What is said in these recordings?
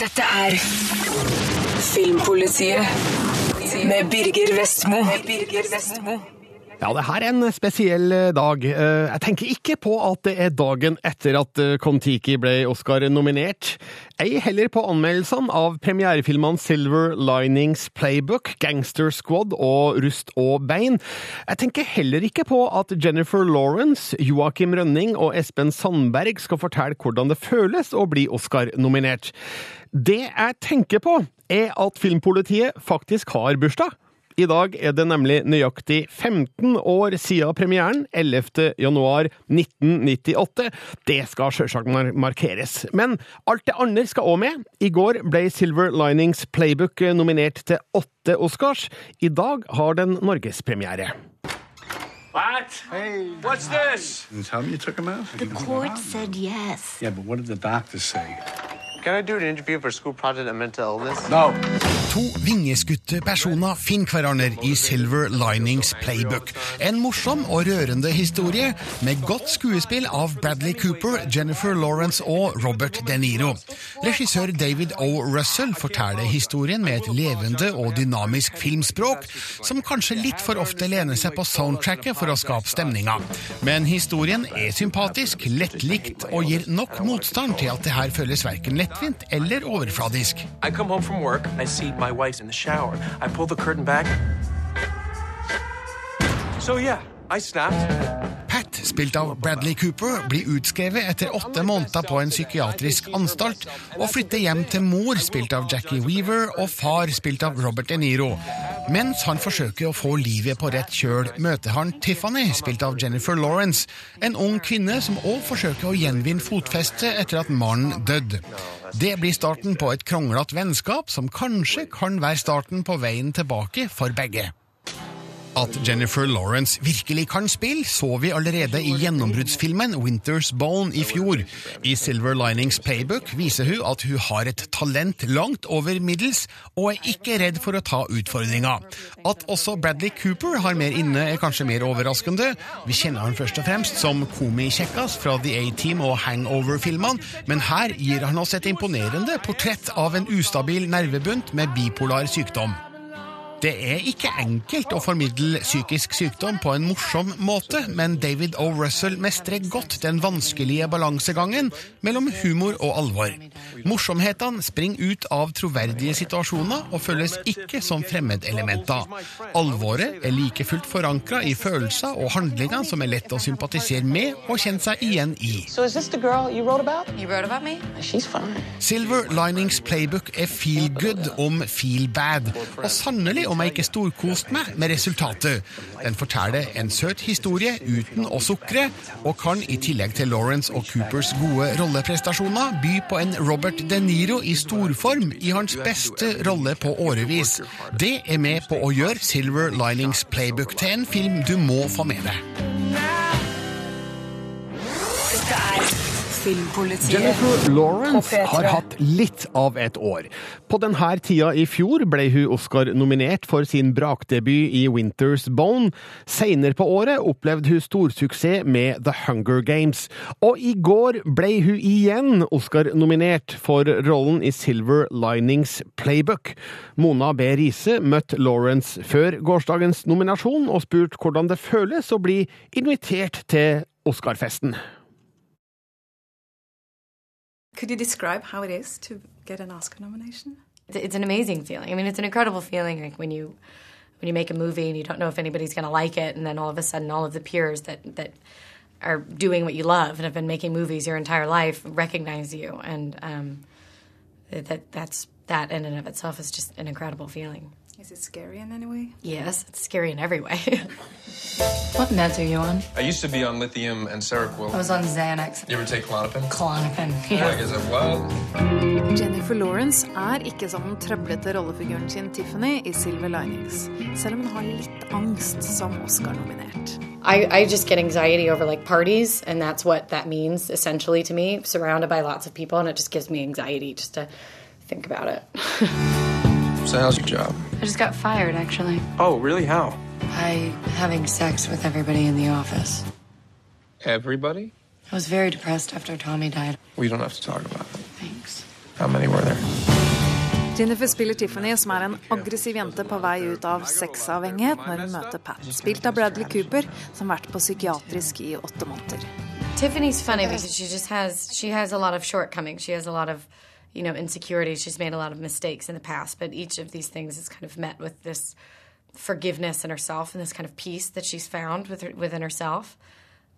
Dette er Filmpolitiet med Birger Vestmo. Ja, det her er en spesiell eh, dag. Eh, Jeg tenker ikke på at det er dagen etter at eh, Kon-Tiki ble Oscar-nominert. Ei heller på anmeldelsene av premierefilmene Silver Linings Playbook, Gangster Squad og Rust og bein. Jeg tenker heller ikke på at Jennifer Lawrence, Joakim Rønning og Espen Sandberg skal fortelle hvordan det føles å bli Oscar-nominert. Det jeg tenker på, er at filmpolitiet faktisk har bursdag. I dag er det nemlig nøyaktig 15 år siden premieren, 11. januar 1998. Det skal sjølsagt markeres. Men alt det andre skal òg med. I går ble Silver Linings Playbook nominert til åtte Oscars. I dag har den norgespremiere. What? Hey. What's this? Didn't tell me you took him out? The court said yes. Yeah, but what did the doctors say? Can I do an interview for school project mental illness? No. To vingeskutte personer finner hverandre i Silver Linings Playbook. En morsom og rørende historie med godt skuespill av Bradley Cooper, Jennifer Lawrence og Robert De Niro. Regissør David O. Russell forteller historien med et levende og dynamisk filmspråk, som kanskje litt for ofte lener seg på soundtracket for å skape stemninga. Men historien er sympatisk, lettlikt og gir nok motstand til at det her føles verken lettvint eller overfladisk. Work, shower. So yeah, Pat, spilt av Bradley Cooper, blir utskrevet etter åtte måneder på en psykiatrisk anstalt og flytter hjem til mor, spilt av Jackie Weaver, og far, spilt av Robert De Niro. Mens han forsøker å få livet på rett kjøl, møter han Tiffany, spilt av Jennifer Lawrence, en ung kvinne som òg forsøker å gjenvinne fotfestet etter at mannen døde. Det blir starten på et kronglete vennskap som kanskje kan være starten på veien tilbake for begge. At Jennifer Lawrence virkelig kan spille, så vi allerede i gjennombruddsfilmen Winter's Bone i fjor. I Silver Linings Playbook viser hun at hun har et talent langt over middels, og er ikke redd for å ta utfordringa. At også Bradley Cooper har mer inne, er kanskje mer overraskende. Vi kjenner han først og fremst som komikjekkas fra The A-Team og Hangover-filmene, men her gir han oss et imponerende portrett av en ustabil nervebunt med bipolar sykdom. Det er ikke enkelt å formidle psykisk sykdom på en morsom måte, men David O. Russell mestrer godt den vanskelige balansegangen mellom humor og alvor. Morsomhetene springer ut av troverdige situasjoner og føles ikke som fremmedelementer. Alvoret er like fullt forankra i følelser og handlinger som er lett å sympatisere med og kjenne seg igjen i. So. Silver Linings Playbook er feel good om feel bad, og sannelig om jeg ikke storkost meg med resultatet. Den forteller en søt historie uten å sukre, og kan i tillegg til Lawrence og Coopers gode rolleprestasjoner by på en Robert De Niro i storform i hans beste rolle på årevis. Det er med på å gjøre Silver Linings Playbook til en film du må få med deg. Dette er Filmpolitiet Jennifer Lawrence har hatt litt av et år. På denne tida i fjor ble hun Oscar-nominert for sin brakdebut i Winter's Bone. Senere på året opplevde hun storsuksess med The Hunger Games. Og i går ble hun igjen Oscar-nominert for rollen i Silver Linings Playbook. Mona B. Riise møtte Lawrence før gårsdagens nominasjon og spurte hvordan det føles å bli invitert til Oscarfesten. Could you describe how it is to get an Oscar nomination? It's, an amazing feeling. I mean, it's an incredible feeling like when you when you make a movie and you don't know if anybody's going to like it, and then all of a sudden, all of the peers that that are doing what you love and have been making movies your entire life recognize you, and um, that that's that in and of itself is just an incredible feeling. Is it scary in any way? Yes, it's scary in every way. What meds are you on? I used to be on lithium and Seroquel. I was on Xanax. You ever take Klonopin? Klonopin. Like, is it well? Jennifer Lawrence er ikke som den trøblete rollefiguren sin Tiffany i Silver Linings, selv om hun har litt angst som Oscar-nominert. I, I just get anxiety over like parties, and that's what that means essentially to me. Surrounded by lots of people, and it just gives me anxiety just to think about it. So how's your job? I just got fired, actually. Oh, really? How? I having sex with everybody in the office. Everybody? I was very depressed after Tommy died. We don't have to talk about it. Thanks. How many were there? Jennifer spiller Tiffany, som er en aggressiv jente på vei ut av sexavhengighet når hun møter Pat, spilt av Bradley Cooper, som har vært på psykiatrisk i åtte måneder. Tiffany's funny because she just has she has a lot of shortcomings. She has a lot of you know insecurities. She's made a lot of mistakes in the past, but each of these things is kind of met with this forgiveness in herself and this kind of peace that she's found with her, within herself,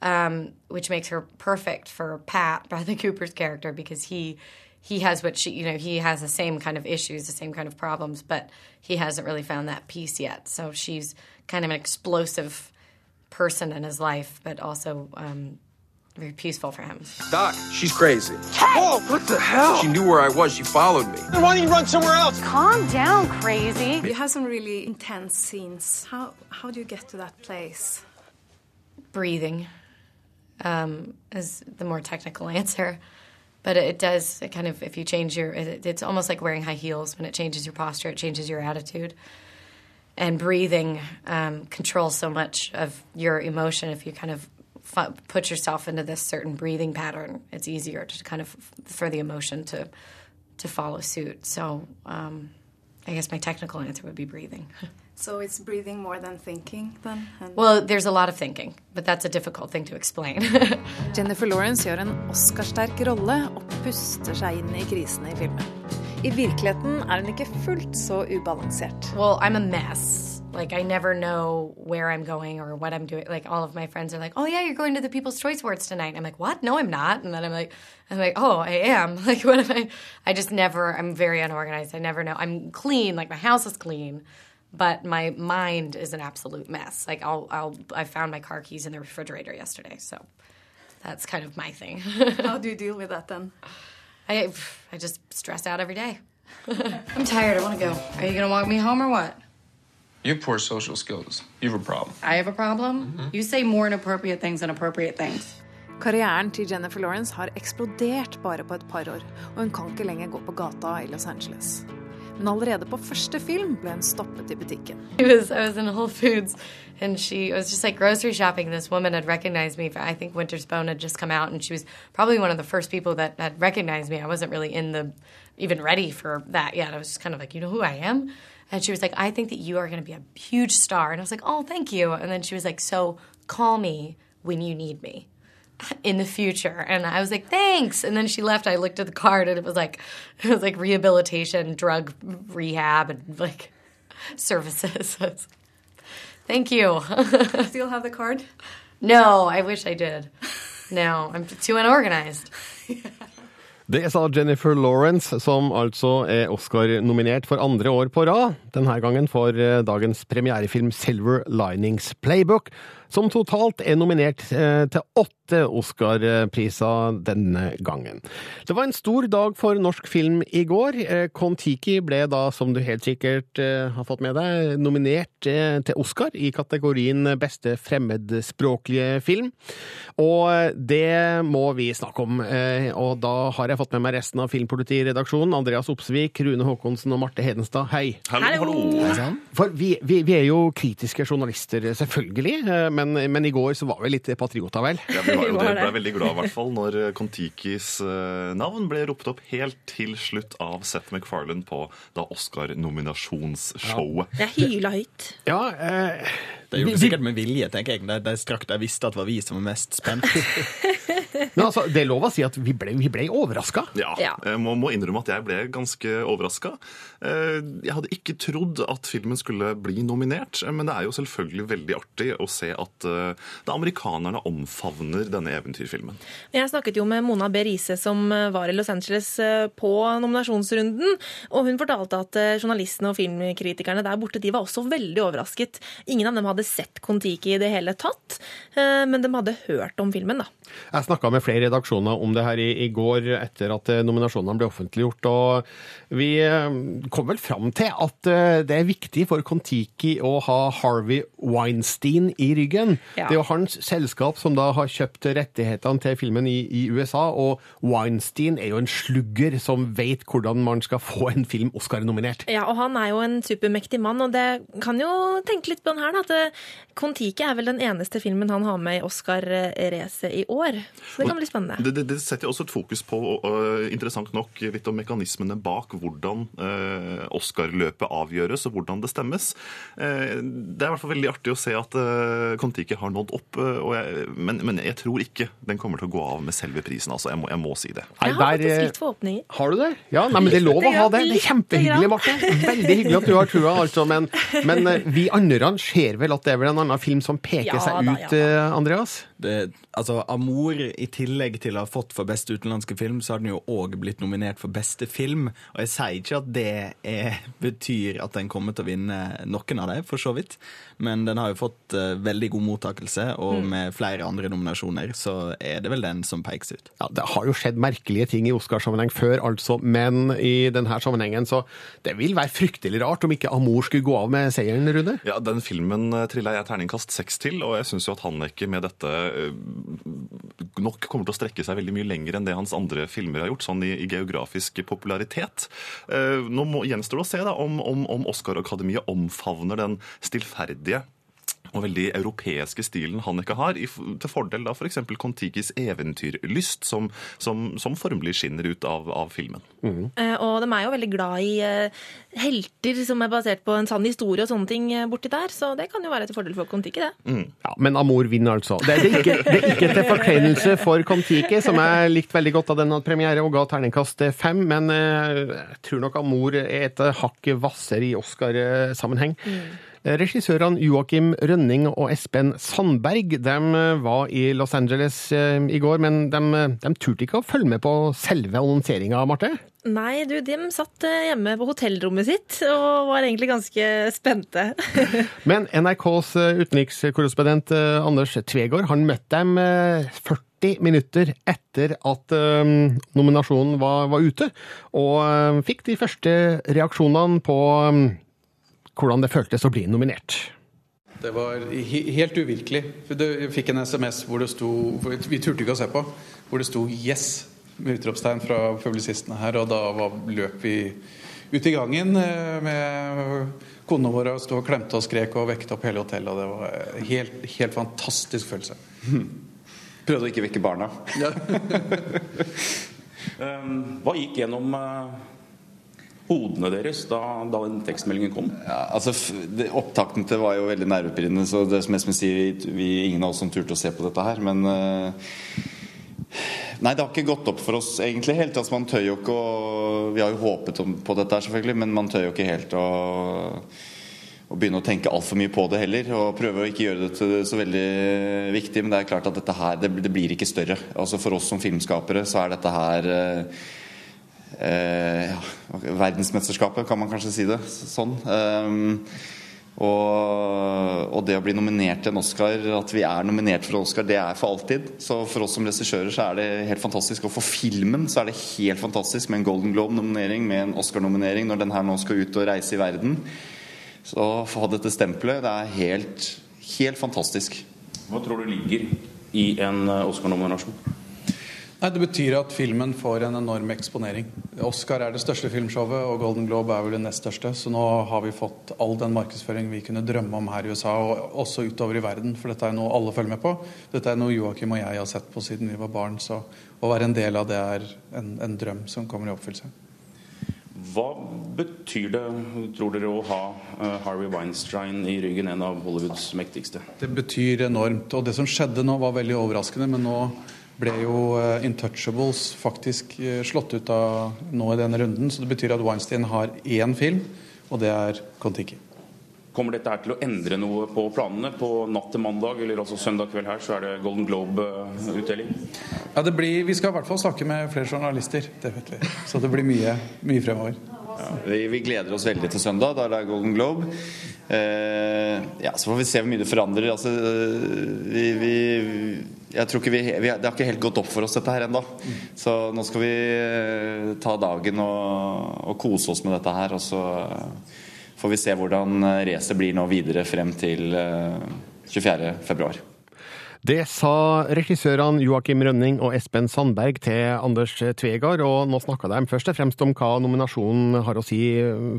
um, which makes her perfect for Pat Bradley Cooper's character because he he has what she you know he has the same kind of issues, the same kind of problems, but he hasn't really found that peace yet. So she's kind of an explosive person in his life, but also um, very peaceful for him. Doc, she's crazy. Whoa, what the hell? She knew where I was. She followed me. Then why don't you run somewhere else? Calm down, crazy. You have some really intense scenes. How how do you get to that place? breathing um, is the more technical answer. But it does it kind of, if you change your, it, it's almost like wearing high heels. When it changes your posture, it changes your attitude. And breathing um, controls so much of your emotion. If you kind of fu- put yourself into this certain breathing pattern, it's easier to kind of, for the emotion to, to follow suit. So um, I guess my technical answer would be breathing. So it's breathing more than thinking, then? And Well, there's a lot of thinking, but that's a difficult thing to explain. Jennifer Lawrence gjør en Oscar-sterk rolle og puster seg inn i krisene i filmen. I virkeligheten er hun ikke fullt så ubalansert. well, I'm a mess. Like I never know where I'm going or what I'm doing. Like all of my friends are like, "Oh yeah, you're going to the People's Choice Awards tonight." I'm like, "What? No, I'm not." And then I'm like, "I'm like, oh, I am." Like what am I? I just never. I'm very unorganized. I never know. I'm clean. Like my house is clean, but my mind is an absolute mess. Like I'll, I'll. I found my car keys in the refrigerator yesterday, so that's kind of my thing. How do you deal with that then? I, I just stress out every day. I'm tired. I want to go. Are you gonna walk me home or what? You have poor social skills. You have a problem. I have a problem. Mm-hmm. You say more inappropriate things than appropriate things. Karrieren til Jennifer Lawrence har eksplodert bare på et par år, og hun kan ikke lenger gå på gata i Los Angeles. Men allerede på første film ble hun stoppet i butikken. It was I was in Whole Foods, and she was just like grocery shopping. This woman had recognized me. I think Winter's Bone had just come out, and she was probably one of the first people that had recognized me. I wasn't really in the even ready for that yet. I was just kind of like, you know who I am. And she was like, I think that you are going to be a huge star. And I was like, oh, thank you. And then she was like, so call me when you need me in the future. And I was like, thanks. And then she left. I looked at the card and it was like, it was like rehabilitation, drug rehab, and like services. I was like, Thank you. Still have the card? no, I wish I did. No, I'm too unorganized. Det sa Jennifer Lawrence, som altså er Oscar-nominert for andre år på rad. Denne gangen for eh, dagens premierefilm Silver Linings Playbook, som totalt er nominert eh, til åtte Oscar-priser denne gangen. Det var en stor dag for norsk film i går. Eh, Kon-Tiki ble da, som du helt sikkert eh, har fått med deg, nominert eh, til Oscar i kategorien beste fremmedspråklige film. Og det må vi snakke om, og da har jeg fått med meg resten av Filmpolitiredaksjonen. Andreas Opsvik, Rune Håkonsen og Marte Hedenstad, hei. Hallo! For vi, vi, vi er jo kritiske journalister, selvfølgelig, men, men i går så var vi litt patrioter, vel? Ja, vi var jo det. ble veldig glad i hvert fall når Kon-Tikis eh, navn ble ropt opp helt til slutt av Seth MacFarlane på da Oscar-nominasjonsshowet. Jeg hyla høyt. Ja, eh, Det gjorde de sikkert med vilje, tenker jeg. De, de strakk de visste at det var vi som var mest spent. Men altså, det er lov å si at vi ble, vi ble overraska. Ja, jeg må, må innrømme at jeg ble ganske overraska. Jeg hadde ikke trodd at filmen skulle bli nominert, men det er jo selvfølgelig veldig artig å se at det amerikanerne omfavner denne eventyrfilmen. Jeg snakket jo med Mona B. Riise, som eh, var i Los Angeles eh, på nominasjonsrunden. Og hun fortalte at eh, journalistene og filmkritikerne der borte de var også veldig overrasket. Ingen av dem hadde sett Kon-Tiki i det hele tatt, eh, men de hadde hørt om filmen, da. Jeg snakka med flere redaksjoner om det her i, i går etter at eh, nominasjonene ble offentliggjort, og vi eh, kom vel fram til at det er viktig for Kon-Tiki å ha Harvey Weinstein i ryggen. Ja. Det er jo hans selskap som da har kjøpt rettighetene til filmen i, i USA, og Weinstein er jo en slugger som vet hvordan man skal få en film Oscar-nominert. Ja, og han er jo en supermektig mann, og det kan jo tenke litt på den her, da, Kon-Tiki er vel den eneste filmen han har med i Oscar-racet i år. Så det kan bli spennende. Det, det, det setter også et fokus på, uh, interessant nok, litt om mekanismene bak hvordan uh, Oscar-løpet avgjøres, og hvordan det stemmes. Uh, det er i hvert fall veldig artig å se at Kon-Tiki har nådd opp, jeg, men, men, jeg tror ikke den kommer til å gå av med selve prisen. altså. Jeg må, jeg må si det. Jeg har faktisk litt forhåpninger. Har du det? Ja, nei, men Det er lov å ha det. Det er kjempehyggelig, Marte. Veldig hyggelig at du har trua, altså. Men, men vi andre ser vel at det er vel en annen film som peker Ja seg ut, ja da. eh, Andreas? Det, altså, Amour, i tillegg til å ha fått for beste utenlandske film, så har den jo òg blitt nominert for beste film. Og jeg sier ikke at det er, betyr at den kommer til å vinne noen av dem, for så vidt. Men den har jo fått uh, veldig god mottakelse, og Mm. med flere andre nominasjoner så er det vel den som pekes ut. Ja, Det har jo skjedd merkelige ting i Oscarsammenheng før, altså, men i denne sammenhengen så det vil være fryktelig rart om ikke Amour skulle gå av med seieren, Rune. Ja, Den filmen eh, trilla jeg terningkast seks til, og jeg syns jo at Haneke med dette eh, nok kommer til å strekke seg veldig mye lenger enn det hans andre filmer har gjort, sånn i, i geografisk popularitet. Eh, Nå må, gjenstår det å se da, om, om, om Oscar-akademiet omfavner den stillferdige og veldig europeiske stilen Hanneke har, til fordel da f.eks. Kon-Tikis eventyrlyst, som, som, som formelig skinner ut av, av filmen. Eh, Og de er jo veldig glad i eh, helter som er basert på en sann historie og sånne ting eh, borti der, så det kan jo være til fordel for Kon-Tiki, det. Ja, Men Amor vinner, altså. Det er, det er ikke, det er ikke til forkleinelse for Kon-Tiki, som jeg likte veldig godt av den hadde premiere og ga terningkast fem, men eh, jeg tror nok Amor er et hakk hvassere i Oscar-sammenheng. Regissørene Joakim Rønning og Espen Sandberg de var i Los Angeles eh, i går, men de, de turte ikke å følge med på selve annonseringa, Marte? Nei, du, de satt eh, hjemme på hotellrommet sitt og var egentlig ganske spente. Men NRKs eh, utenrikskorrespondent eh, Anders Tvegård han møtte dem eh, 40 minutter etter at eh, nominasjonen var, var ute, og eh, fikk de første reaksjonene på eh, hvordan det føltes å bli nominert. Det var helt uvirkelig. For Jeg fikk en SMS hvor det sto Vi turte ikke å se på. Hvor det sto 'yes' med utropstegn fra publisistene her. Og da var, løp vi ut i gangen eh, med konene våre og sto og klemte og skrek og vekket opp hele hotellet. Og det var en helt, helt fantastisk følelse. Prøvde å ikke vekke barna. Ja. Um, Hva gikk gjennom eh, hodene deres da, da den tekstmeldingen kom? Ja, altså, opptakten til var jo veldig nervepirrende, så det som Espen sier, vi, ingen av oss som turte å se på dette her. Men uh, Nei, det har ikke gått opp for oss egentlig helt. Altså, man tør jo ikke å Vi har jo håpet om, på dette her, selvfølgelig, men man tør jo ikke helt å å begynne å tenke altfor mye på det heller. Og prøve å ikke gjøre det så veldig viktig. Men det er klart at dette her, det, det blir ikke større. Altså For oss som filmskapere så er dette her eh, ja, verdensmesterskapet, kan man kanskje si det sånn. Um, og, og det å bli nominert til en Oscar, at vi er nominert for Oscar, det er for alltid. Så for oss som regissører så er det helt fantastisk. Og for filmen så er det helt fantastisk med en Golden Globe-nominering, med en Oscar-nominering, når den her nå skal ut og reise i verden. Så å få dette stempelet, det er helt, helt fantastisk. Hva tror du ligger i en eh, Oscar-nominasjon? Nei, Det betyr at filmen får en enorm eksponering. Oscar er det største filmshowet, og Golden Globe er vel det nest største. Så nå har vi fått all den markedsføring vi kunne drømme om her i USA, og også utover i verden. For dette er noe alle følger med på. Dette er noe Joakim og jeg har sett på siden vi var barn. Så å være en del av det er en, en drøm som kommer i oppfyllelse. Hva betyr det, tror dere, å ha eh, Harvey Weinstein i ryggen, en av Hollywoods mektigste? Det betyr enormt. Og det som skjedde nå, var veldig overraskende. Men nå ble jo eh, Intouchables faktisk eh, slått ut av nå i denne runden. Så det betyr at Weinstein har én film, og det er Kon-Tiki. Kommer dette her til å endre noe på planene? På natt til mandag, eller altså søndag kveld her, så er det Golden Globe-utdeling? Ja, det blir, Vi skal i hvert fall snakke med flere journalister, det vet vi. Så det blir mye, mye fremover. Ja, vi, vi gleder oss veldig til søndag, da er det Golden Globe. Eh, ja, Så får vi se hvor mye det forandrer. Altså, vi, vi, jeg tror ikke vi, vi, Det har ikke helt gått opp for oss, dette her ennå. Så nå skal vi eh, ta dagen og, og kose oss med dette her. Og så eh, får vi se hvordan eh, racet blir nå videre frem til eh, 24.2. Det sa regissørene Joakim Rønning og Espen Sandberg til Anders Tvegard, og nå snakka de først og fremst om hva nominasjonen har å si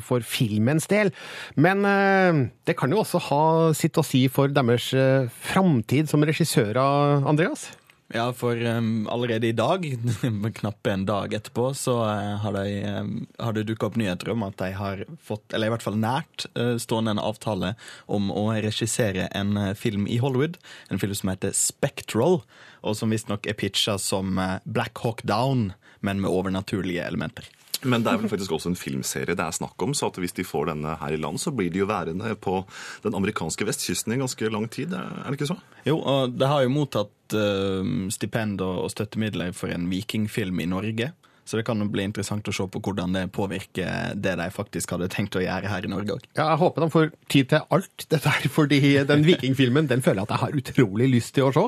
for filmens del. Men eh, det kan jo også ha sitt å si for deres eh, framtid som regissører, Andreas? Ja, for um, allerede i dag, knappe en dag etterpå, så uh, har, de, har det dukka opp nyheter om at de har fått, eller i hvert fall nært, uh, stående en avtale om å regissere en uh, film i Hollywood. En film som heter Spectral, og som visstnok er pitcha som Black Hawk Down, men med overnaturlige elementer. Men det er vel faktisk også en filmserie det er snakk om, så hvis de får denne her i land, så blir de jo værende på den amerikanske vestkysten i ganske lang tid, er det ikke så? Jo, og det har jo mottatt uh, stipend og støttemidler for en vikingfilm i Norge. Så det kan jo bli interessant å se på hvordan det påvirker det de faktisk hadde tenkt å gjøre her i Norge òg. Ja, jeg håper de får tid til alt dette her, fordi den vikingfilmen den føler jeg at jeg har utrolig lyst til å se.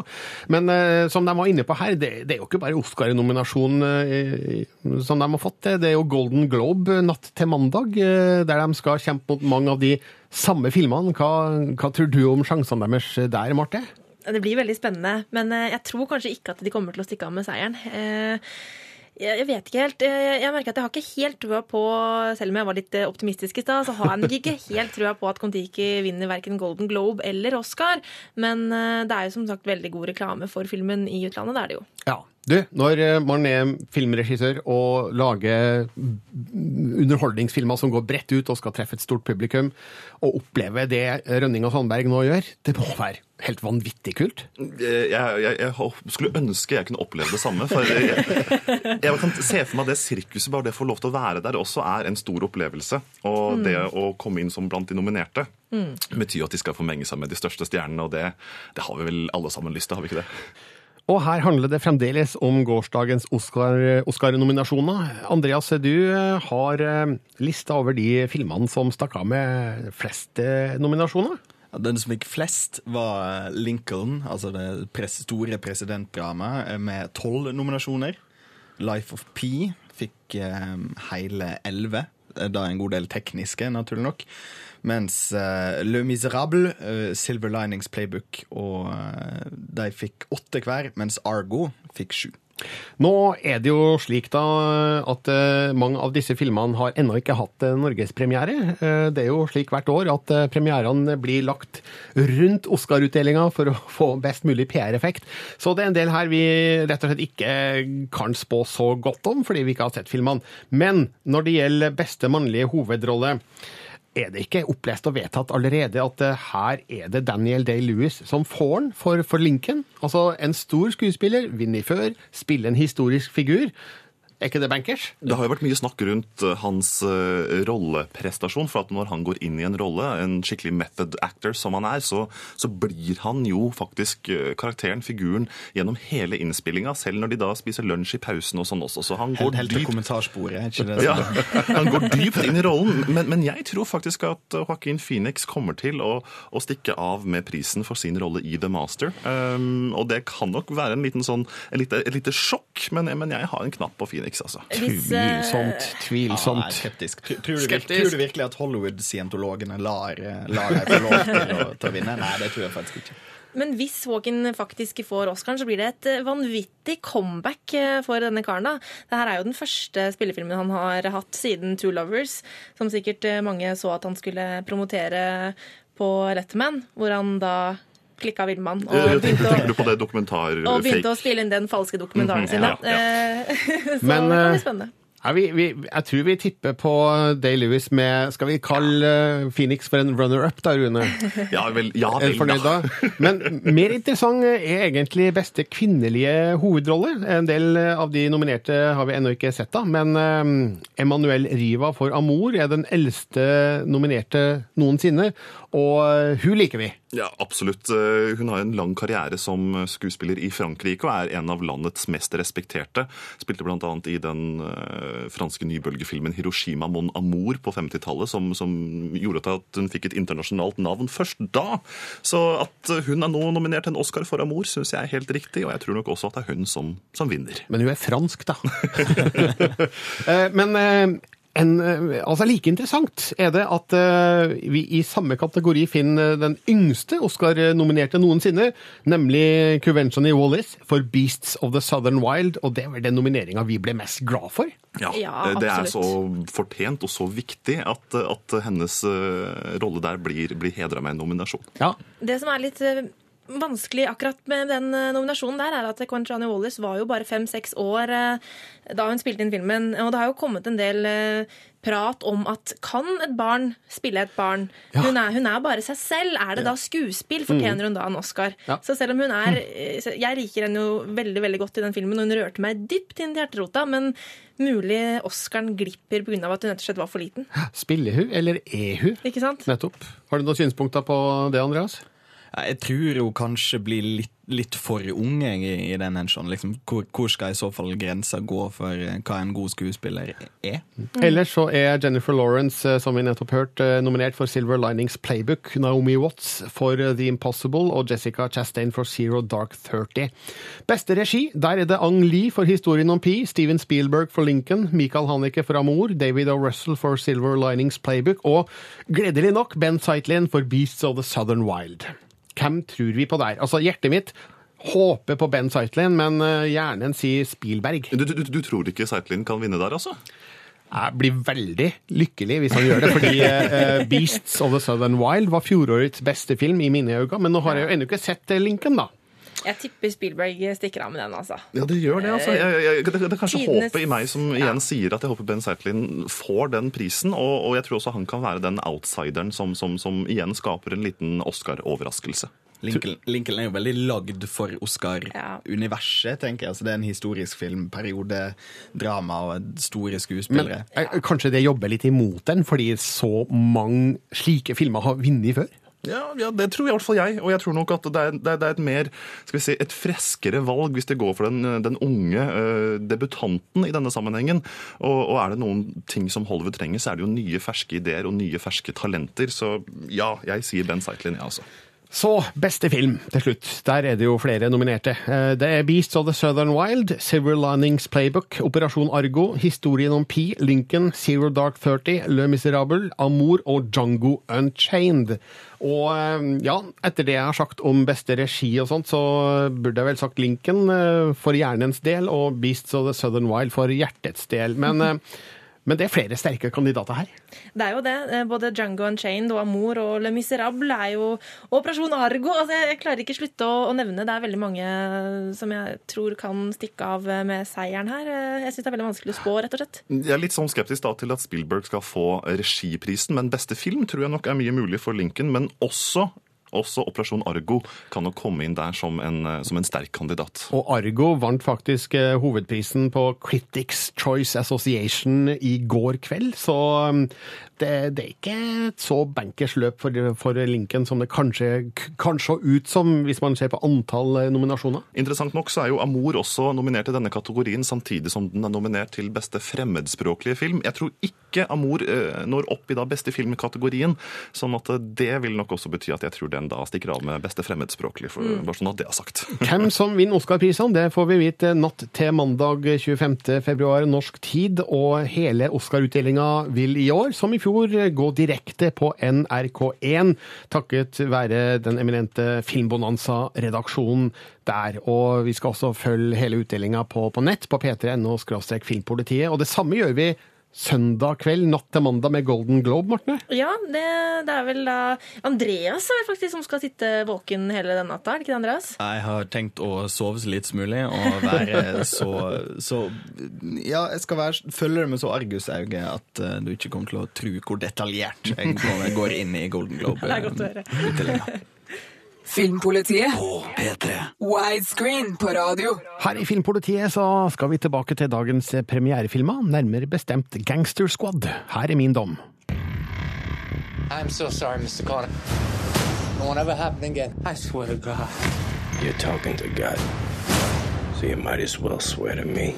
Men eh, som de var inne på her, det, det er jo ikke bare Oscar-nominasjon eh, som de har fått. Det er jo Golden Globe natt til mandag, eh, der de skal kjempe mot mange av de samme filmene. Hva, hva tror du om sjansene deres der, Marte? Det blir veldig spennende, men jeg tror kanskje ikke at de kommer til å stikke av med seieren. Jeg vet ikke helt. Jeg merker at jeg har ikke helt trua på, selv om jeg var litt optimistisk i stad, så har jeg nok ikke helt trua på at Kon-Tiki vinner verken Golden Globe eller Oscar. Men det er jo som sagt veldig god reklame for filmen i utlandet, det er det jo. Ja. Du, når man er filmregissør og lager underholdningsfilmer som går bredt ut og skal treffe et stort publikum, og oppleve det Rønning og Sandberg nå gjør, det må være helt vanvittig kult? Jeg, jeg, jeg, skulle ønske jeg kunne oppleve det samme. For jeg, jeg, kan se for meg det sirkuset, bare det å få lov til å være der, også er en stor opplevelse. Og mm. det å komme inn som blant de nominerte mm. betyr at de skal få menge seg med de største stjernene, og det, det har vi vel alle sammen lyst til, har vi ikke det? Og her handler det fremdeles om gårsdagens Oscar-nominasjoner. Oscar Andreas, du har lista over de filmene som stakk av med flest nominasjoner. Ja, den som fikk flest, var Lincoln, altså det store presidentdramaet, med tolv nominasjoner. Life of P fikk eh, hele elleve. Da en god del tekniske, naturlig nok. Mens uh, Le Miserable, uh, Silver Linings Playbook, og uh, de fikk åtte hver, mens Argo fikk sju. Nå er det jo slik da at mange av disse filmene har ennå ikke hatt norgespremiere. Det er jo slik hvert år at premierene blir lagt rundt Oscar-utdelinga for å få best mulig PR-effekt. Så det er en del her vi rett og slett ikke kan spå så godt om, fordi vi ikke har sett filmene. Men når det gjelder beste mannlige hovedrolle er det ikke opplest og vedtatt allerede at uh, her er det Daniel Day-Lewis som får den for, for Lincoln? Altså en stor skuespiller, vinner før, spiller en historisk figur. Er ikke det bankers? Det har jo vært mye snakk rundt eh, hans uh, rolleprestasjon. For at når han går inn i en rolle, en skikkelig method actor som han er, så, så blir han jo faktisk uh, karakteren, figuren, gjennom hele innspillinga. Selv når de da spiser lunsj i pausen og sånn også. Så han går helt, helt dypt kommentarsporet, ikke det? Ja, han går dypt inn i rollen. Men, men, jeg tror faktisk at Joaquin Phoenix kommer til å, å, stikke av med prisen for sin rolle i The Master. Um, og det kan nok være en liten sånn, et lite, et lite sjokk, men, men jeg har en knapp på Phoenix. Phoenix, altså. Tvilsomt. Tvilsomt. Ja, skeptisk. Tror, tror, du, tror, du, virkelig at Hollywood-scientologene lar, lar deg få lov til å, til å vinne? Nei, det tror jeg faktisk ikke. Men hvis Walken faktisk får Oscaren, så blir det et vanvittig comeback for denne karen. da. Dette er jo den første spillefilmen han har hatt siden Two Lovers, som sikkert mange så at han skulle promotere på Letterman, hvor han da klikka Villmann. Og begynte, å, på det dokumentar og begynte å spille inn den falske dokumentaren sin. Ja, ja. Så Men, det kan bli spennende. Ja, vi, vi, jeg tror vi tipper på Day-Lewis med Skal vi kalle Phoenix for en runner-up, da, Rune? Ja vel, ja vel da. Men mer interessant er egentlig beste kvinnelige hovedrolle. En del av de nominerte har vi ennå ikke sett, da. Men um, Emanuel Riva for Amor er den eldste nominerte noensinne. Og hun liker vi. Ja, absolutt. Eh, hun har en lang karriere som skuespiller i Frankrike og er en av landets mest respekterte. Spilte bl.a. i den uh, franske nybølgefilmen 'Hiroshima mon amour' på 50-tallet, som, som, gjorde at hun fikk et internasjonalt navn først da. Så at hun er nå nominert til en Oscar for 'Amour', syns jeg er helt riktig, og jeg tror nok også at det er hun som, som vinner. Men hun er fransk, da. Eh, men En, eh, altså Like interessant er det at eh, vi i samme kategori finner den yngste Oscar-nominerte noensinne, nemlig Cuvention i Wallis for Beasts of the Southern Wild, og det var den nomineringa vi ble mest glad for. Ja, Ja, det er så fortjent og så viktig at, at hennes eh, rolle der blir, blir hedra med en nominasjon. Ja. Det som er litt eh, vanskelig akkurat med den eh, nominasjonen der, er at Quentrani Wallis var jo bare fem-seks år eh, da hun spilte inn filmen. Og det har jo kommet en del eh, prat om at kan et barn spille et barn? Hun, er, hun er bare seg selv. Er det da skuespill? Fortjener hun da en Oscar? Ja. Så selv om hun er Jeg liker henne jo veldig veldig godt i den filmen, og hun rørte meg dypt inn til hjerterota, men mulig Oscaren glipper pga. at hun rett og slett var for liten. Spiller hun, eller er hun? Ikke sant? Nettopp. Har du noen synspunkter på det, Andreas? Jeg tror hun kanskje blir litt, litt for ung i, i den hensjonen. Liksom, hvor, hvor skal i så fall grensa gå for eh, hva en god skuespiller er? Ellers så er Jennifer Lawrence, eh, som vi nettopp hørte, eh, nominert for Silver Linings Playbook, Naomi Watts for The Impossible og Jessica Chastain for Zero Dark Thirty. Beste regi, der er det Ang Lee for Historien om Pi, Steven Spielberg for Lincoln, Michael Haneke for Amour, David O. Russell for Silver Linings Playbook og gledelig nok Ben Zeitlin for Beasts of the Southern Wild. Hvem tror vi på der? Altså, hjertet mitt håper på Ben Zeitlin, men eh, hjernen sier Spielberg. Du, du, du, du tror ikke Zeitlin kan vinne der, altså? Jeg blir veldig lykkelig hvis han gjør det, fordi uh, Beasts of the Southern Wild var fjorårets beste film i mine øyne, men nå har jeg jo ennå ikke sett linken, da. Jeg tipper Spielberg stikker av med den, altså. Ja, det gjør det. altså. Jeg, jeg, det, det er kanskje Tidenes- håpet i meg som igjen sier at jeg håper Ben Zeitlin får den prisen. Og, og jeg tror også han kan være den outsideren som, som, som igjen skaper en liten Oscar-overraskelse. Lincoln, Lincoln er jo veldig lagd for Oscar-universet, tenker jeg. Altså, det er en historisk film, periodedrama og store Men skuespillere. eh, kanskje det jobber litt imot den, fordi så mange slike filmer har vunnet før? Ja, ja, det tror i hvert fall jeg. Og jeg tror nok at det er, det er, et mer skal vi si, et freskere valg hvis det går for den, den unge uh, debutanten i denne sammenhengen. Og, og er det noen ting som Hollywood trenger, så er det jo nye, ferske ideer og nye, ferske talenter. Så ja, jeg sier Ben Zeitlin, jeg, ja, altså. Så beste film til slutt. Der er det jo flere nominerte. Eh, Det er Beasts of the Southern Wild, Silver Linings Playbook, Operasjon Argo, Historien om Pi, Lincoln, Zero Dark Thirty, Le Miserable, Amour og Django Unchained. Og eh, ja, etter det jeg har sagt om beste regi og sånt, så burde jeg vel sagt Lincoln eh, for hjernens del og Beasts of the Southern Wild for hjertets del. Men, men det er flere sterke kandidater her. Det er jo det. Eh, Både Django Unchained og Amour og Le Miserable er jo Operasjon Argo. Altså, jeg klarer ikke slutte å, å nevne. Det er veldig mange som jeg tror kan stikke av med seieren her. Eh, Jeg syns det er veldig vanskelig å spå, rett og slett. Jeg er litt sånn skeptisk da til at Spielberg skal få regiprisen, men beste film tror jeg nok er mye mulig for Lincoln. Men også, også Operasjon Argo kan nok komme inn der som en, eh, som en sterk kandidat. Og Argo vant faktisk eh, hovedprisen på Critics Choice Association i går kveld, så um, det, det er ikke et så bankers løp for, for Lincoln som det kanskje kan se ut som hvis man ser på antall eh, nominasjoner. Interessant nok så er jo Amor også nominert i denne kategorien, samtidig som den er nominert til beste fremmedspråklige film. Jeg tror ikke Amour eh, når opp i da beste film-kategorien, sånn at eh, det vil nok også bety at jeg tror den da stikker av med beste fremmedspråklig. for, Mm. bare sånn at det er sagt. Hvem som vinner Oscar-prisene, det får vi vite natt til mandag 25. februar norsk tid, og hele Oscar-utdelinga vil i år, som i fjor, gå direkte på NRK1, takket være den eminente Filmbonanza-redaksjonen der. Og vi skal også følge hele utdelinga på, på nett på p3.no filmpolitiet, og det samme gjør vi søndag kveld, natt til mandag med Golden Globe, Morten. Ja, det, det er vel da Andreas er det faktisk som skal sitte våken hele den natta, er det ikke det, Andreas? Jeg har tenkt å sove så litt som mulig og være så, så Ja, jeg skal være, følge det med så argusauge at uh, du ikke kommer til å tro hvor detaljert jeg går- går inn i Golden Globe. Det er godt å høre. Filmpolitiet på P3. Widescreen på radio. Her i Filmpolitiet så skal vi tilbake til dagens premierefilmer, nærmere bestemt Gangster Squad. Her er min dom. I'm so sorry, Mr. Connor. It won't ever happen again. I swear to God. You're talking to God, so you might as well swear to me.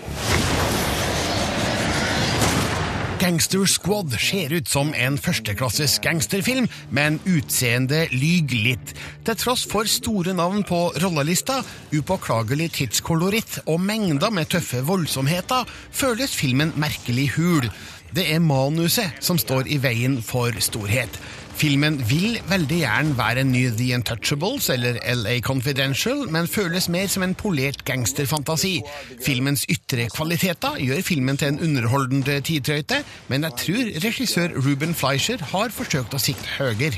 Gangster Squad ser ut som en førsteklasses gangsterfilm, men utseendet lyger litt. Til tross for store navn på rollelista, upåklagelig tidskoloritt og mengder med tøffe voldsomheter, føles filmen merkelig hul. Det er manuset som står i veien for storhet. Filmen vil veldig gjerne være en ny The Untouchables eller LA Confidential, men føles mer som en polert gangsterfantasi. Filmens ytre kvaliteter gjør filmen til en underholdende tidtrøyte, men jeg tror regissør Ruben Fleischer har forsøkt å sikte høyere.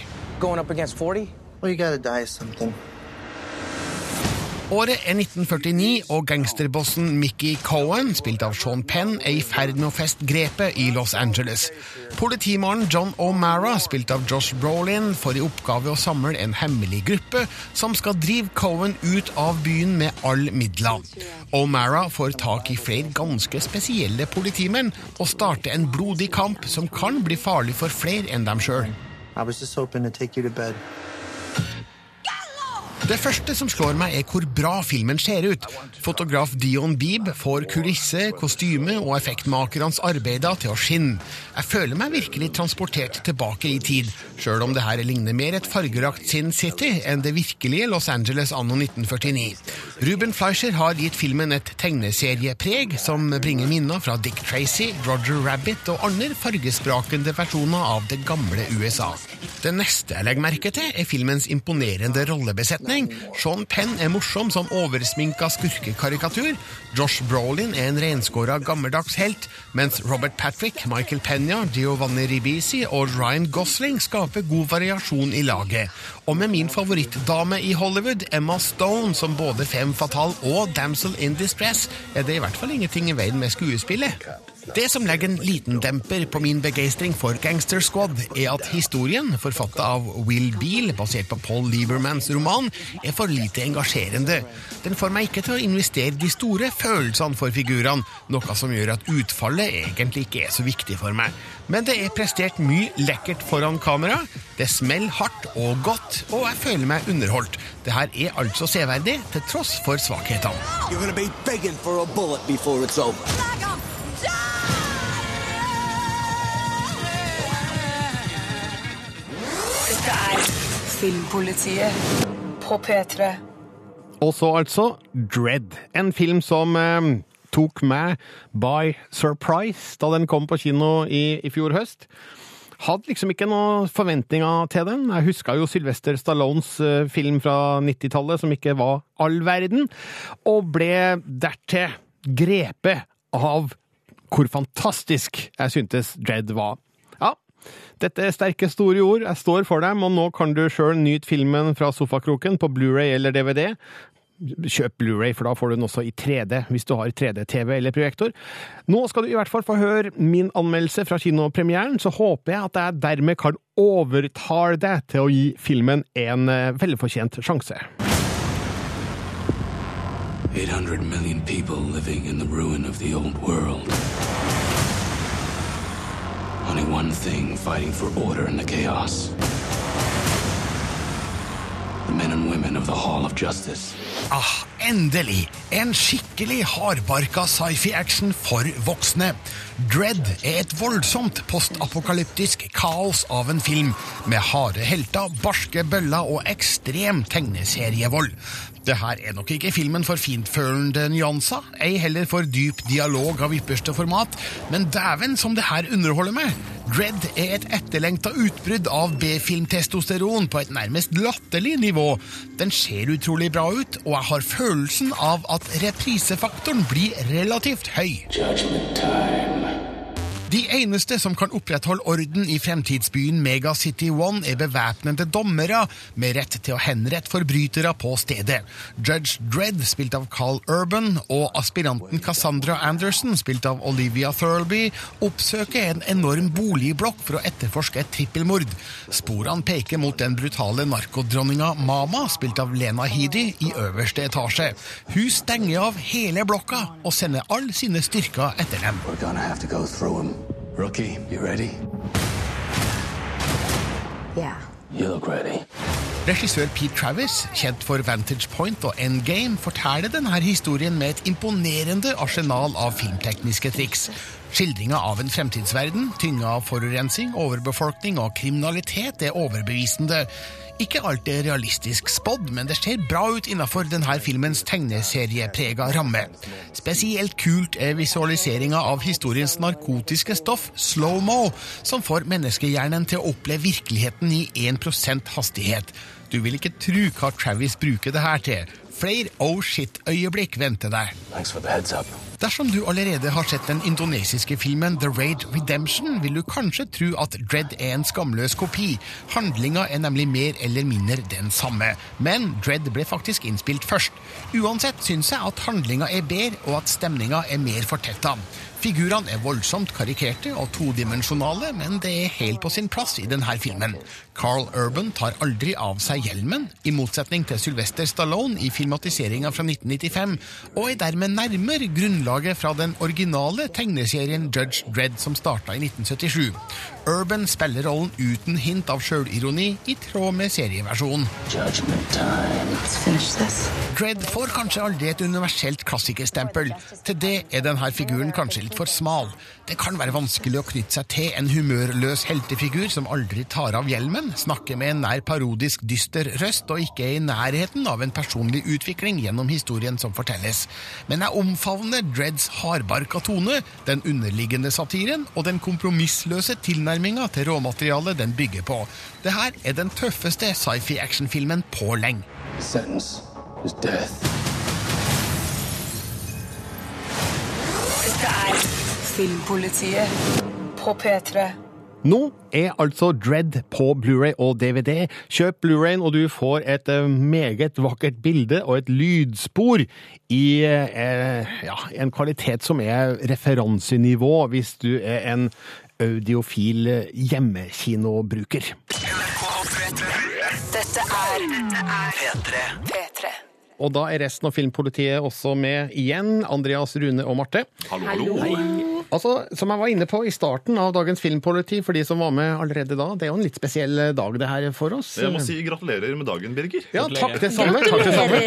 Året er 1949, og gangsterbossen Mickey Cohen, spilt av Sean Penn, er i ferd med å feste grepet i Los Angeles. Politimannen John O'Mara, spilt av Josh Brolin, får i oppgave å samle en hemmelig gruppe som skal drive Cohen ut av byen med alle midler. O'Mara får tak i flere ganske spesielle politimenn og starter en blodig kamp som kan bli farlig for flere enn dem sjøl. Det første som slår meg, er hvor bra filmen ser ut. Fotograf Dion Beeb får kulisse, kostyme og effektmakernes arbeider til å skinne. Jeg føler meg virkelig transportert tilbake i tid, sjøl om det her ligner mer et fargerakt Sin City enn det virkelige Los Angeles anno 1949. Ruben Fleischer har gitt filmen et tegneseriepreg som bringer minner fra Dick Tracy, Roger Rabbit og andre fargesprakende versjoner av det gamle USA. Det neste jeg legger merke til, er filmens imponerende rollebesetning. Sean Penn er morsom som oversminka skurkekarikatur. Josh Brolin er en renskåra gammeldags helt, mens Robert Patrick, Michael Penya, Giovanni Ribisi og Ryan Gosling skaper god variasjon i laget. Og med min favorittdame i Hollywood, Emma Stone, som både fem fatal og damsel in distress, er det i hvert fall ingenting i veien med skuespillet. Det som legger en liten demper på min begeistring for Gangster Squad, er at historien, forfattet av Will Beal, basert på Paul Liebermans roman, er for lite engasjerende. Den får meg ikke til å investere de store følelsene for figurene, noe som gjør at utfallet egentlig ikke er så viktig for meg. Men det er prestert mye lekkert foran kamera, det smeller hardt og godt, og jeg føler meg underholdt. Det her er altså severdig, til tross for svakhetene. Dette er Filmpolitiet på P3. Og så altså Dread, en film som eh, tok meg by surprise da den kom på kino i, i fjor høst. Hadde liksom ikke noen forventninger til den. Jeg huska jo Sylvester Stallones eh, film fra 90-tallet som ikke var all verden, og ble dertil grepet av hvor fantastisk jeg syntes Dread var. Dette er sterke, store ord. Jeg står for dem, og nå kan du sjøl nyte filmen fra sofakroken på Blu-ray eller DVD. Kjøp Blu-ray, for da får du den også i 3D, hvis du har 3D-TV eller projektor. Nå skal du i hvert fall få høre min anmeldelse fra kinopremieren, så håper jeg at jeg dermed kan overtale deg til å gi filmen en eh, velfortjent sjanse. 800 million people living in the of the old world. Only one thing fighting for order in the chaos. The men and women of the Hall of Justice. Ah, endelig! En skikkelig hardbarka sci-fi-action for voksne. Dread er et voldsomt postapokalyptisk kaos av en film, med harde helter, barske bøller og ekstrem tegneserievold. Det her er nok ikke filmen for fintfølende nyanser, ei heller for dyp dialog av ypperste format, men dæven som det her underholder meg! Dread er et etterlengta utbrudd av B-filmtestosteron på et nærmest latterlig nivå. Den ser utrolig bra ut, og jeg har følelsen av at reprisefaktoren blir relativt høy. Judgment time. De eneste som kan opprettholde orden i fremtidsbyen Megacity One, er bevæpnede dommere med rett til å henrette forbrytere på stedet. Judge Dredd, spilt av Carl Urban, og aspiranten Cassandra Anderson, spilt av Olivia Thirlby, oppsøker en enorm boligblokk for å etterforske et trippelmord. Sporene peker mot den brutale narkodronninga Mama, spilt av Lena Headey, i øverste etasje. Hun stenger av hele blokka og sender alle sine styrker etter dem. We're gonna have to go through him. Rookie, you ready? Yeah. You look ready. Regissør Pete Travis, kjent for Vantage Point og Endgame, forteller denne historien med et imponerende arsenal av filmtekniske triks. Skildringa av en fremtidsverden, tynga av forurensning, overbefolkning og kriminalitet, er overbevisende. Ikke alt er realistisk spådd, men det ser bra ut innenfor denne filmens tegneserieprega ramme. Spesielt kult er visualiseringa av historiens narkotiske stoff, slow-mo, som får menneskehjernen til å oppleve virkeligheten i 1% hastighet. Du vil ikke tro hva Travis bruker det her til. Flere oh shit-øyeblikk venter deg. Thanks for the. Dersom du allerede har sett den indonesiske filmen The Raid Redemption, vil du kanskje tro at Dredd er en skamløs kopi. Handlinga er nemlig mer eller mindre den samme. Men Dredd ble faktisk innspilt først. Uansett syns jeg at handlinga er bedre, og at stemninga er mer fortetta. Figurene er voldsomt karikerte og todimensjonale, men det er helt på sin plass i denne filmen. Carl Urban tar aldri av seg hjelmen, i motsetning til Sylvester Stallone i filmatiseringa fra 1995, og er dermed nærmere grunnlaget fra den originale tegneserien Judge Dredd som starta i 1977. Urban spiller rollen uten hint av sjølironi, i tråd med serieversjonen. Dredd får kanskje aldri et universelt klassikerstempel. Til det er denne figuren kanskje litt for smal. Det kan være vanskelig å knytte seg til en humørløs heltefigur som aldri tar av hjelmen, snakker med en nær parodisk dyster røst og ikke er i nærheten av en personlig utvikling gjennom historien som fortelles. Men jeg omfavner Dreads hardbarka tone, den underliggende satiren og den kompromissløse tilnærminga til råmaterialet den bygger på. Det her er den tøffeste sci-fi-actionfilmen på lenge. Sentence is death. Dette er Filmpolitiet på P3. Nå er altså Dread på Blu-ray og DVD. Kjøp Blu-rayen, og du får et eh, meget vakkert bilde og et lydspor i eh, ja, en kvalitet som er referansenivå hvis du er en audiofil hjemmekinobruker. Dette er P3. P3. Og da er resten av Filmpolitiet også med igjen. Andreas, Rune og Marte. Hallo, hallo. Altså, Som jeg var inne på i starten av dagens Filmpoliti, for de som var med allerede da, det er jo en litt spesiell dag det her for oss. Jeg må si gratulerer med dagen, Birger. Ja, takk det samme. Takk det samme.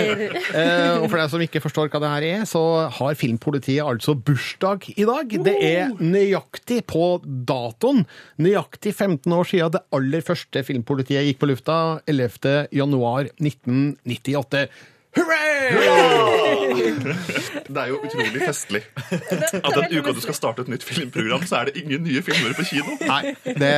Eh, og for deg som ikke forstår hva det her er, så har Filmpolitiet altså bursdag i dag. Det er nøyaktig på datoen. Nøyaktig 15 år siden det aller første Filmpolitiet gikk på lufta, 11. januar 1998. Hurray! Det er jo utrolig festlig at den uka du skal starte et nytt filmprogram, så er det ingen nye filmer på kino. Nei, det,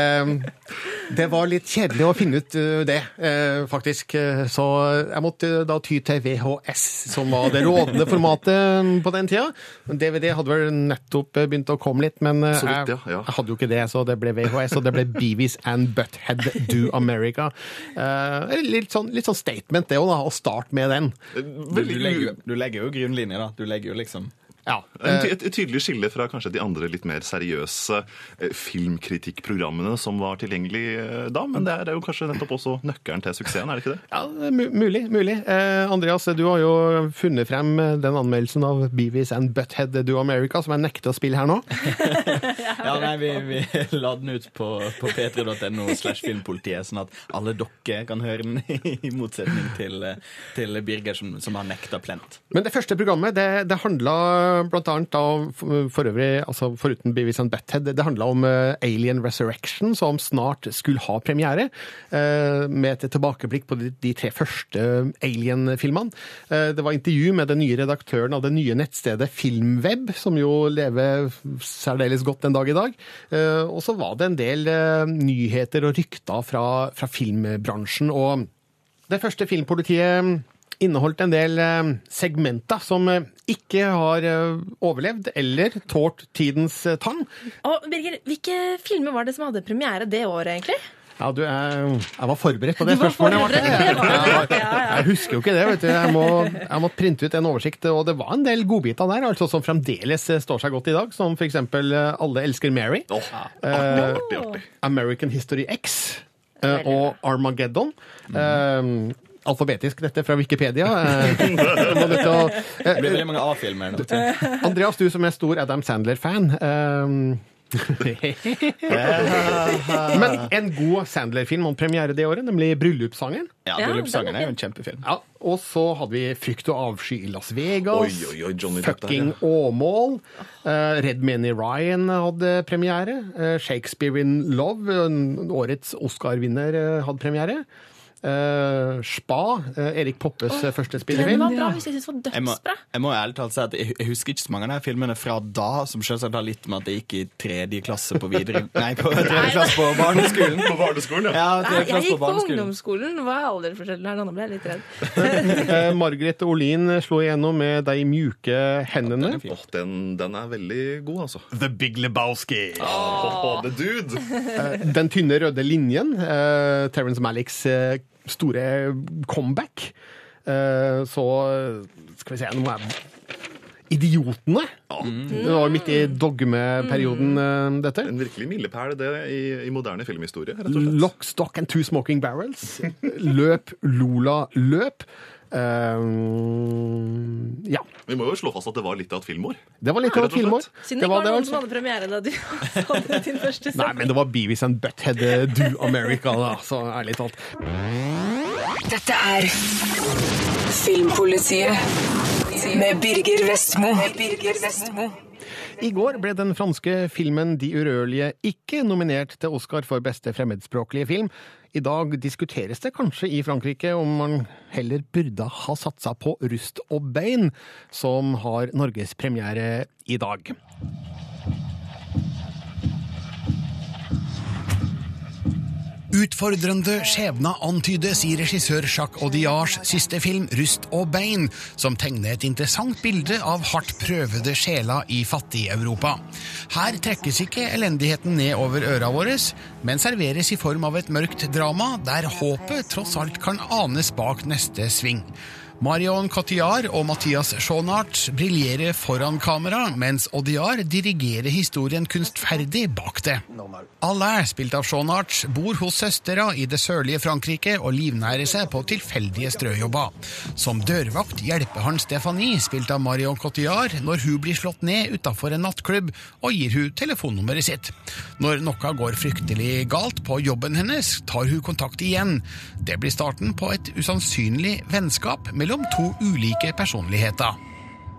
det var litt kjedelig å finne ut uh, det, eh, faktisk. Så jeg måtte da ty til VHS, som var det rådende formatet på den tida. DVD hadde vel nettopp begynt å komme litt, men eh, jeg, jeg hadde jo ikke det, så det ble VHS, og det ble Beavis and Butthead Do America. Eh, litt, sånn, litt sånn statement, det òg, da, å starte med den. Du, du, legger, du legger jo grunnlinje, da. Du legger jo liksom Ja. En Et, et tydelig skille fra kanskje de andre litt mer seriøse eh, filmkritikkprogrammene som var tilgjengelig eh, da, men det er jo kanskje nettopp også nøkkelen til suksessen, er det ikke det? Ja, mulig. mulig. Eh, Andreas, du har jo funnet frem den anmeldelsen av Beavis and Butthead Do America, som jeg nekter å spille her nå. Ja, nei, vi, vi la den ut på, på p3.no slash filmpolitiet, sånn at alle dere kan høre den, i motsetning til, til Birger, som, som har nekta plent. Men det første programmet det, det handla blant annet da, for øvrig, altså foruten Beavis and Butthead, det, handla om eh, Alien Resurrection, som snart skulle ha premiere, eh, med et tilbakeblikk på de, tre første Alien-filmene. Eh, det var intervju med den nye redaktøren av det nye nettstedet Filmweb, som jo lever særdeles godt den dag i dag. Og så var det en del nyheter og rykter fra, fra filmbransjen. og det første Filmpolitiet inneholdt en del eh, segmenter som eh, ikke har eh, overlevd eller tålt tidens tann. Og Birger, hvilke filmer var det som hadde premiere det året, egentlig? Ja, du, jeg, jeg var forberedt på det spørsmålet. forberedt. Jeg, ja. jeg husker jo ikke det. vet du. Jeg må, jeg må printe ut en oversikt, og det var en del godbiter der altså som fremdeles står seg godt i dag. Som f.eks. Alle elsker Mary. Eh, artig, artig. American History X og Armageddon. Eh, alfabetisk, dette fra Wikipedia. Eh, Det blir veldig mange A-filmer nå. Andreas, du som er stor Adam Sandler-fan. eh, Men en god Sandler-film om premiere det året, nemlig 'Bryllupssangen'. Ja, 'Bryllupssangen' er jo en kjempefilm. Ja, Og så hadde vi 'Frykt og avsky i Las Vegas'. Oi, oi, oi, Fucking. Åmål. Uh, Red Many Ryan hadde premiere. uh, 'Shakespeare in Love', årets Oscar-vinner, eh, hadde premiere. Eh, Spa, eh, Erik Poppes oh, første Den spillefilm. var bra. Hvis jeg synes Jeg må, jeg må ærlig talt si at jeg, jeg husker ikke så mange av de filmene fra da, som selvsagt har litt med at jeg gikk i tredje klasse på videre... Nei, på tredje klasse på barneskolen. På barneskolen, ja. Nei, jeg gikk på på ungdomsskolen. Hva er alderforskjellen her nå? Ble jeg litt redd. Eh, Margaret Olin slo igjennom med De mjuke hendene. Ja, den, den er veldig god, altså. The Big Lebowski. Oh. the dude! Eh, Den tynne røde linjen. Uh, Terence Malicks store comeback. Eh, så skal vi se nå må jeg Idiotene. Det var midt i dogmeperioden, mm. dette. En virkelig milepæl det i, i moderne filmhistorie, rett og slett. Lock, Stock and Two Smoking Barrels. Løp Lola løp. Eh, ja. Vi må jo slå fast at det var litt av et filmår. Det var litt av et filmår. Siden det Det ikke var var noen som hadde premiere da du hadde din første Nei, men det var Beavis and Butthead eh, Do America, da, så ærlig talt. Dette er Filmpolitiet med Birger Vestmo. Birger Vestmo. I går ble den franske filmen De urørlige ikke nominert til Oscar for beste fremmedspråklige film. I dag diskuteres det kanskje i Frankrike om man heller burde ha satsa på Rust og bein, som har norgespremiere i dag. Utfordrende skjebner antydes i regissør Jacques Audiards siste film 'Rust og bein', som tegner et interessant bilde av hardt prøvede sjeler i Fattig-Europa. Her trekkes ikke elendigheten ned over øra våre, men serveres i form av et mørkt drama der håpet tross alt kan anes bak neste sving. Marion Cotillard og Mathias Schoenhardt briljerer foran kamera, mens Odiar dirigerer historien kunstferdig bak det. Alain, spilt av Schoenhardt, bor hos søstera i det sørlige Frankrike og livnærer seg på tilfeldige strøjobber. Som dørvakt hjelper han Stephanie, spilt av Marion Cotillard, når hun blir slått ned utafor en nattklubb, og gir hun telefonnummeret sitt. Når noe går fryktelig galt på jobben hennes, tar hun kontakt igjen. Det blir starten på et usannsynlig vennskap mellom to ulike personligheter.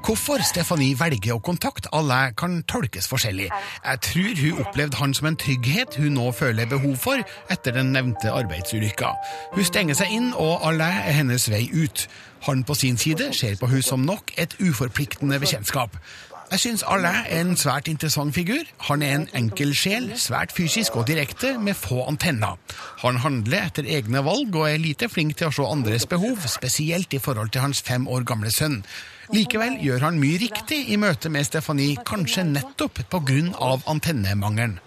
Hvorfor Stephanie velger å kontakte Alain kan tolkes forskjellig. Jeg tror hun opplevde han som en trygghet hun nå føler behov for etter den nevnte arbeidsulykka. Hun stenger seg inn, og Alain er hennes vei ut. Han på sin side ser på hun som nok et uforpliktende bekjentskap. Jeg syns Alain er en svært interessant figur. Han er en enkel sjel, svært fysisk og direkte, med få antenner. Han handler etter egne valg og er lite flink til å se andres behov, spesielt i forhold til hans fem år gamle sønn. Likevel gjør han mye riktig i møte med Stephanie, kanskje nettopp på grunn av antennemangelen.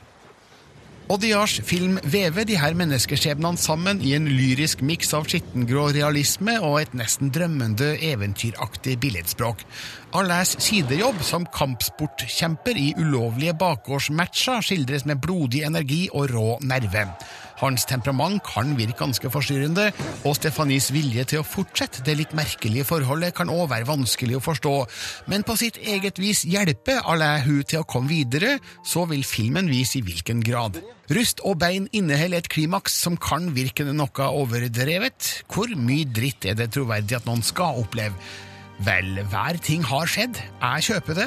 Audiards film vever de her menneskeskjebnene sammen i en lyrisk miks av skittengrå realisme og et nesten drømmende, eventyraktig billedspråk. Alains sidejobb som kampsportkjemper i ulovlige bakgårdsmatcher skildres med blodig energi og rå nerve. Hans temperament kan virke ganske forstyrrende, og Stefanis vilje til å fortsette det litt merkelige forholdet kan òg være vanskelig å forstå, men på sitt eget vis hjelper Alain hun til å komme videre, så vil filmen vise i hvilken grad. Rust og bein inneholder et klimaks som kan virke noe overdrevet. Hvor mye dritt er det troverdig at noen skal oppleve? Vel, hver ting har skjedd. Jeg kjøper det.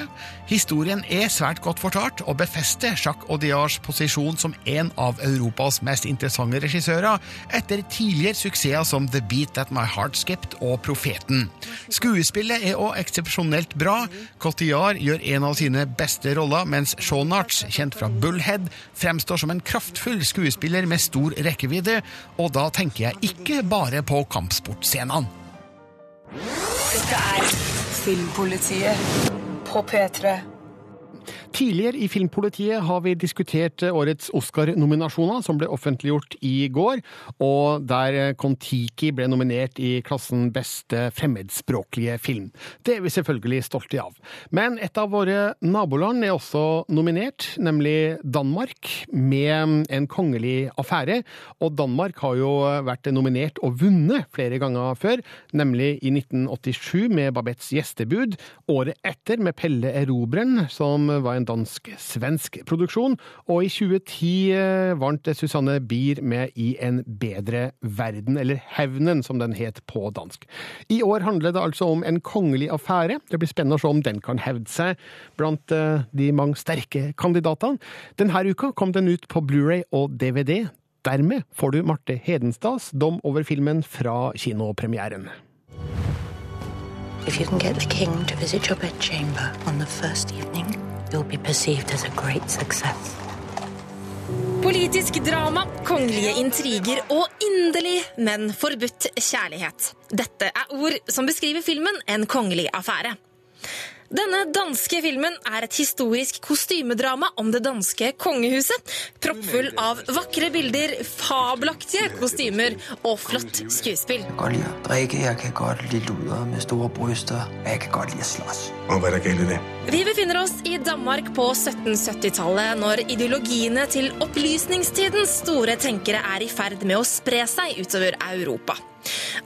Historien er svært godt fortalt og befester Jacques Audiards posisjon som en av Europas mest interessante regissører, etter tidligere suksesser som The Beat That My Heart Skipped og Profeten. Skuespillet er òg eksepsjonelt bra. Cotillard gjør en av sine beste roller, mens Schoenhardt, kjent fra Bullhead, fremstår som en kraftfull skuespiller med stor rekkevidde, og da tenker jeg ikke bare på kampsportscenene. Dette er Filmpolitiet på P3. Tidligere i Filmpolitiet har vi diskutert årets Oscar-nominasjoner, som ble offentliggjort i går, og der Kon-Tiki ble nominert i klassen beste fremmedspråklige film. Det er vi selvfølgelig stolte av. Men et av våre naboland er også nominert, nemlig Danmark, med en kongelig affære. Og Danmark har jo vært nominert og vunnet flere ganger før, nemlig i 1987 med Babettes gjestebud, året etter med Pelle Erobreren, som var en en dansk-svensk produksjon, og i 2010 eh, vant Susanne Bier med I en bedre verden, eller Hevnen som den het på dansk. I år handler det altså om en kongelig affære. Det blir spennende å se om den kan hevde seg blant eh, de mange sterke kandidatene. Denne uka kom den ut på Blu-ray og DVD. Dermed får du Marte Hedenstads dom over filmen fra kinopremieren. If you can get the king to visit your bedchamber on the first evening, you'll be perceived as a great success. Politisk drama, kongelige intriger og inderlig, men forbudt kjærlighet. Dette er ord som beskriver filmen En kongelig affære. Denne danske filmen er et historisk kostymedrama om det danske kongehuset. Proppfull av vakre bilder, fabelaktige kostymer og flott skuespill. Jeg kan godt lide å drikke, jeg kan godt lide luder med store bryster, jeg kan godt lide å slåss. Og hva er det galt i det? Vi befinner oss i Danmark på 1770-tallet, når ideologiene til opplysningstidens store tenkere er i ferd med å spre seg utover Europa.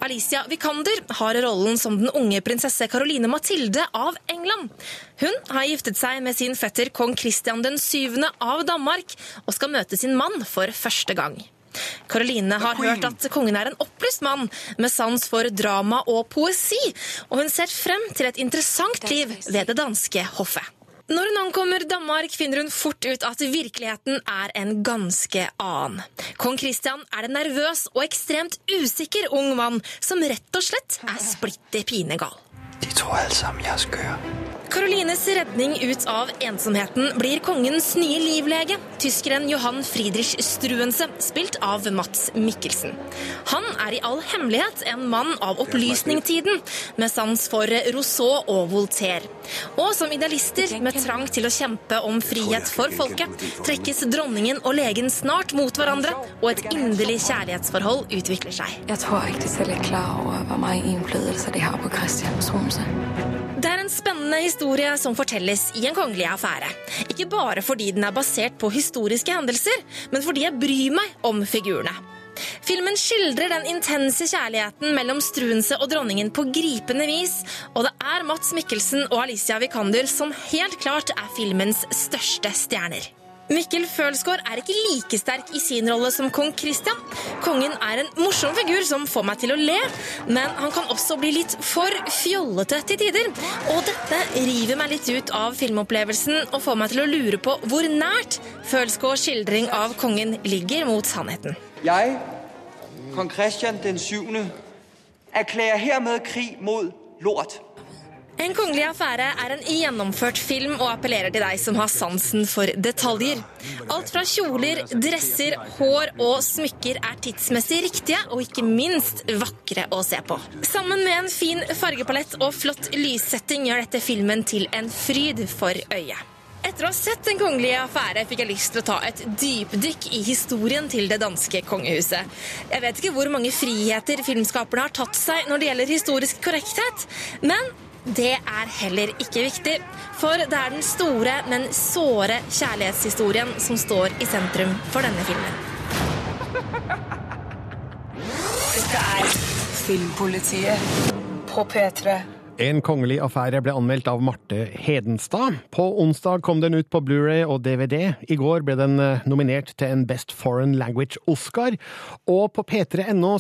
Alicia Vikander har rollen som den unge prinsesse Caroline Mathilde av England. Hun har giftet seg med sin fetter kong Christian den 7. av Danmark og skal møte sin mann for første gang. Caroline har hørt at kongen er en opplyst mann med sans for drama og poesi, og hun ser frem til et interessant liv ved det danske hoffet. Når hun ankommer Danmark, finner hun fort ut at virkeligheten er en ganske annen. Kong Christian er en nervøs og ekstremt usikker ung mann som rett og slett er splitter pinegal. De tror alle sammen jeg er skør. Karolines redning ut av ensomheten blir kongens nye livlege, tyskeren Johan Friedrich Struense, spilt av Mats Mikkelsen. Han er i all hemmelighet en mann av opplysningstiden, med sans for Rousseau og Voltaire. Og som idealister med trang til å kjempe om frihet for folket, trekkes dronningen og legen snart mot hverandre, og et inderlig kjærlighetsforhold utvikler seg. Jeg tror ikke de selv er klar over hvor mye innflytelse de har på Christian Stromse. Det er en spennende historie som fortelles i en kongelig affære. Ikke bare fordi den er basert på historiske hendelser, men fordi jeg bryr meg om figurene. Filmen skildrer den intense kjærligheten mellom Struense og dronningen på gripende vis, og det er Mats Mikkelsen og Alicia Vikander som helt klart er filmens største stjerner. Mikkel Følsgaard er ikke like sterk i sin rolle som kong Christian. Kongen er en morsom figur som får meg til å le, men han kan også bli litt for fjollete til tider. Og dette river meg litt ut av filmopplevelsen og får meg til å lure på hvor nært Følsgaards skildring av kongen ligger mot sannheten. Jeg, kong Christian den 7., erklærer hermed krig mot lort. En kongelig affære er en gjennomført film og appellerer til deg som har sansen for detaljer. Alt fra kjoler, dresser, hår og smykker er tidsmessig riktige og ikke minst vakre å se på. Sammen med en fin fargepalett og flott lyssetting gjør dette filmen til en fryd for øyet. Etter å ha sett Den kongelige affære fikk jeg lyst til å ta et dypdykk i historien til det danske kongehuset. Jeg vet ikke hvor mange friheter filmskaperne har tatt seg når det gjelder historisk korrekthet, men det er heller ikke viktig, for det er den store, men såre kjærlighetshistorien som står i sentrum for denne filmen. Dette er Filmpolitiet på P3. En kongelig affære ble anmeldt av Marte Hedenstad. På onsdag kom den ut på Blu-ray og DVD. I går ble den eh, nominert til en Best Foreign Language Oscar. Og på p3.no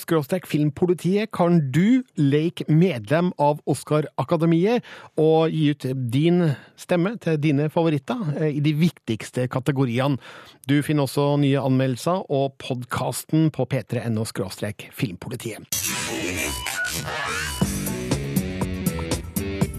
filmpolitiet kan du leke medlem av Oscar-akademiet og gi ut din stemme til dine favoritter eh, i de viktigste kategoriene. Du finner også nye anmeldelser og podkasten på p3.no filmpolitiet.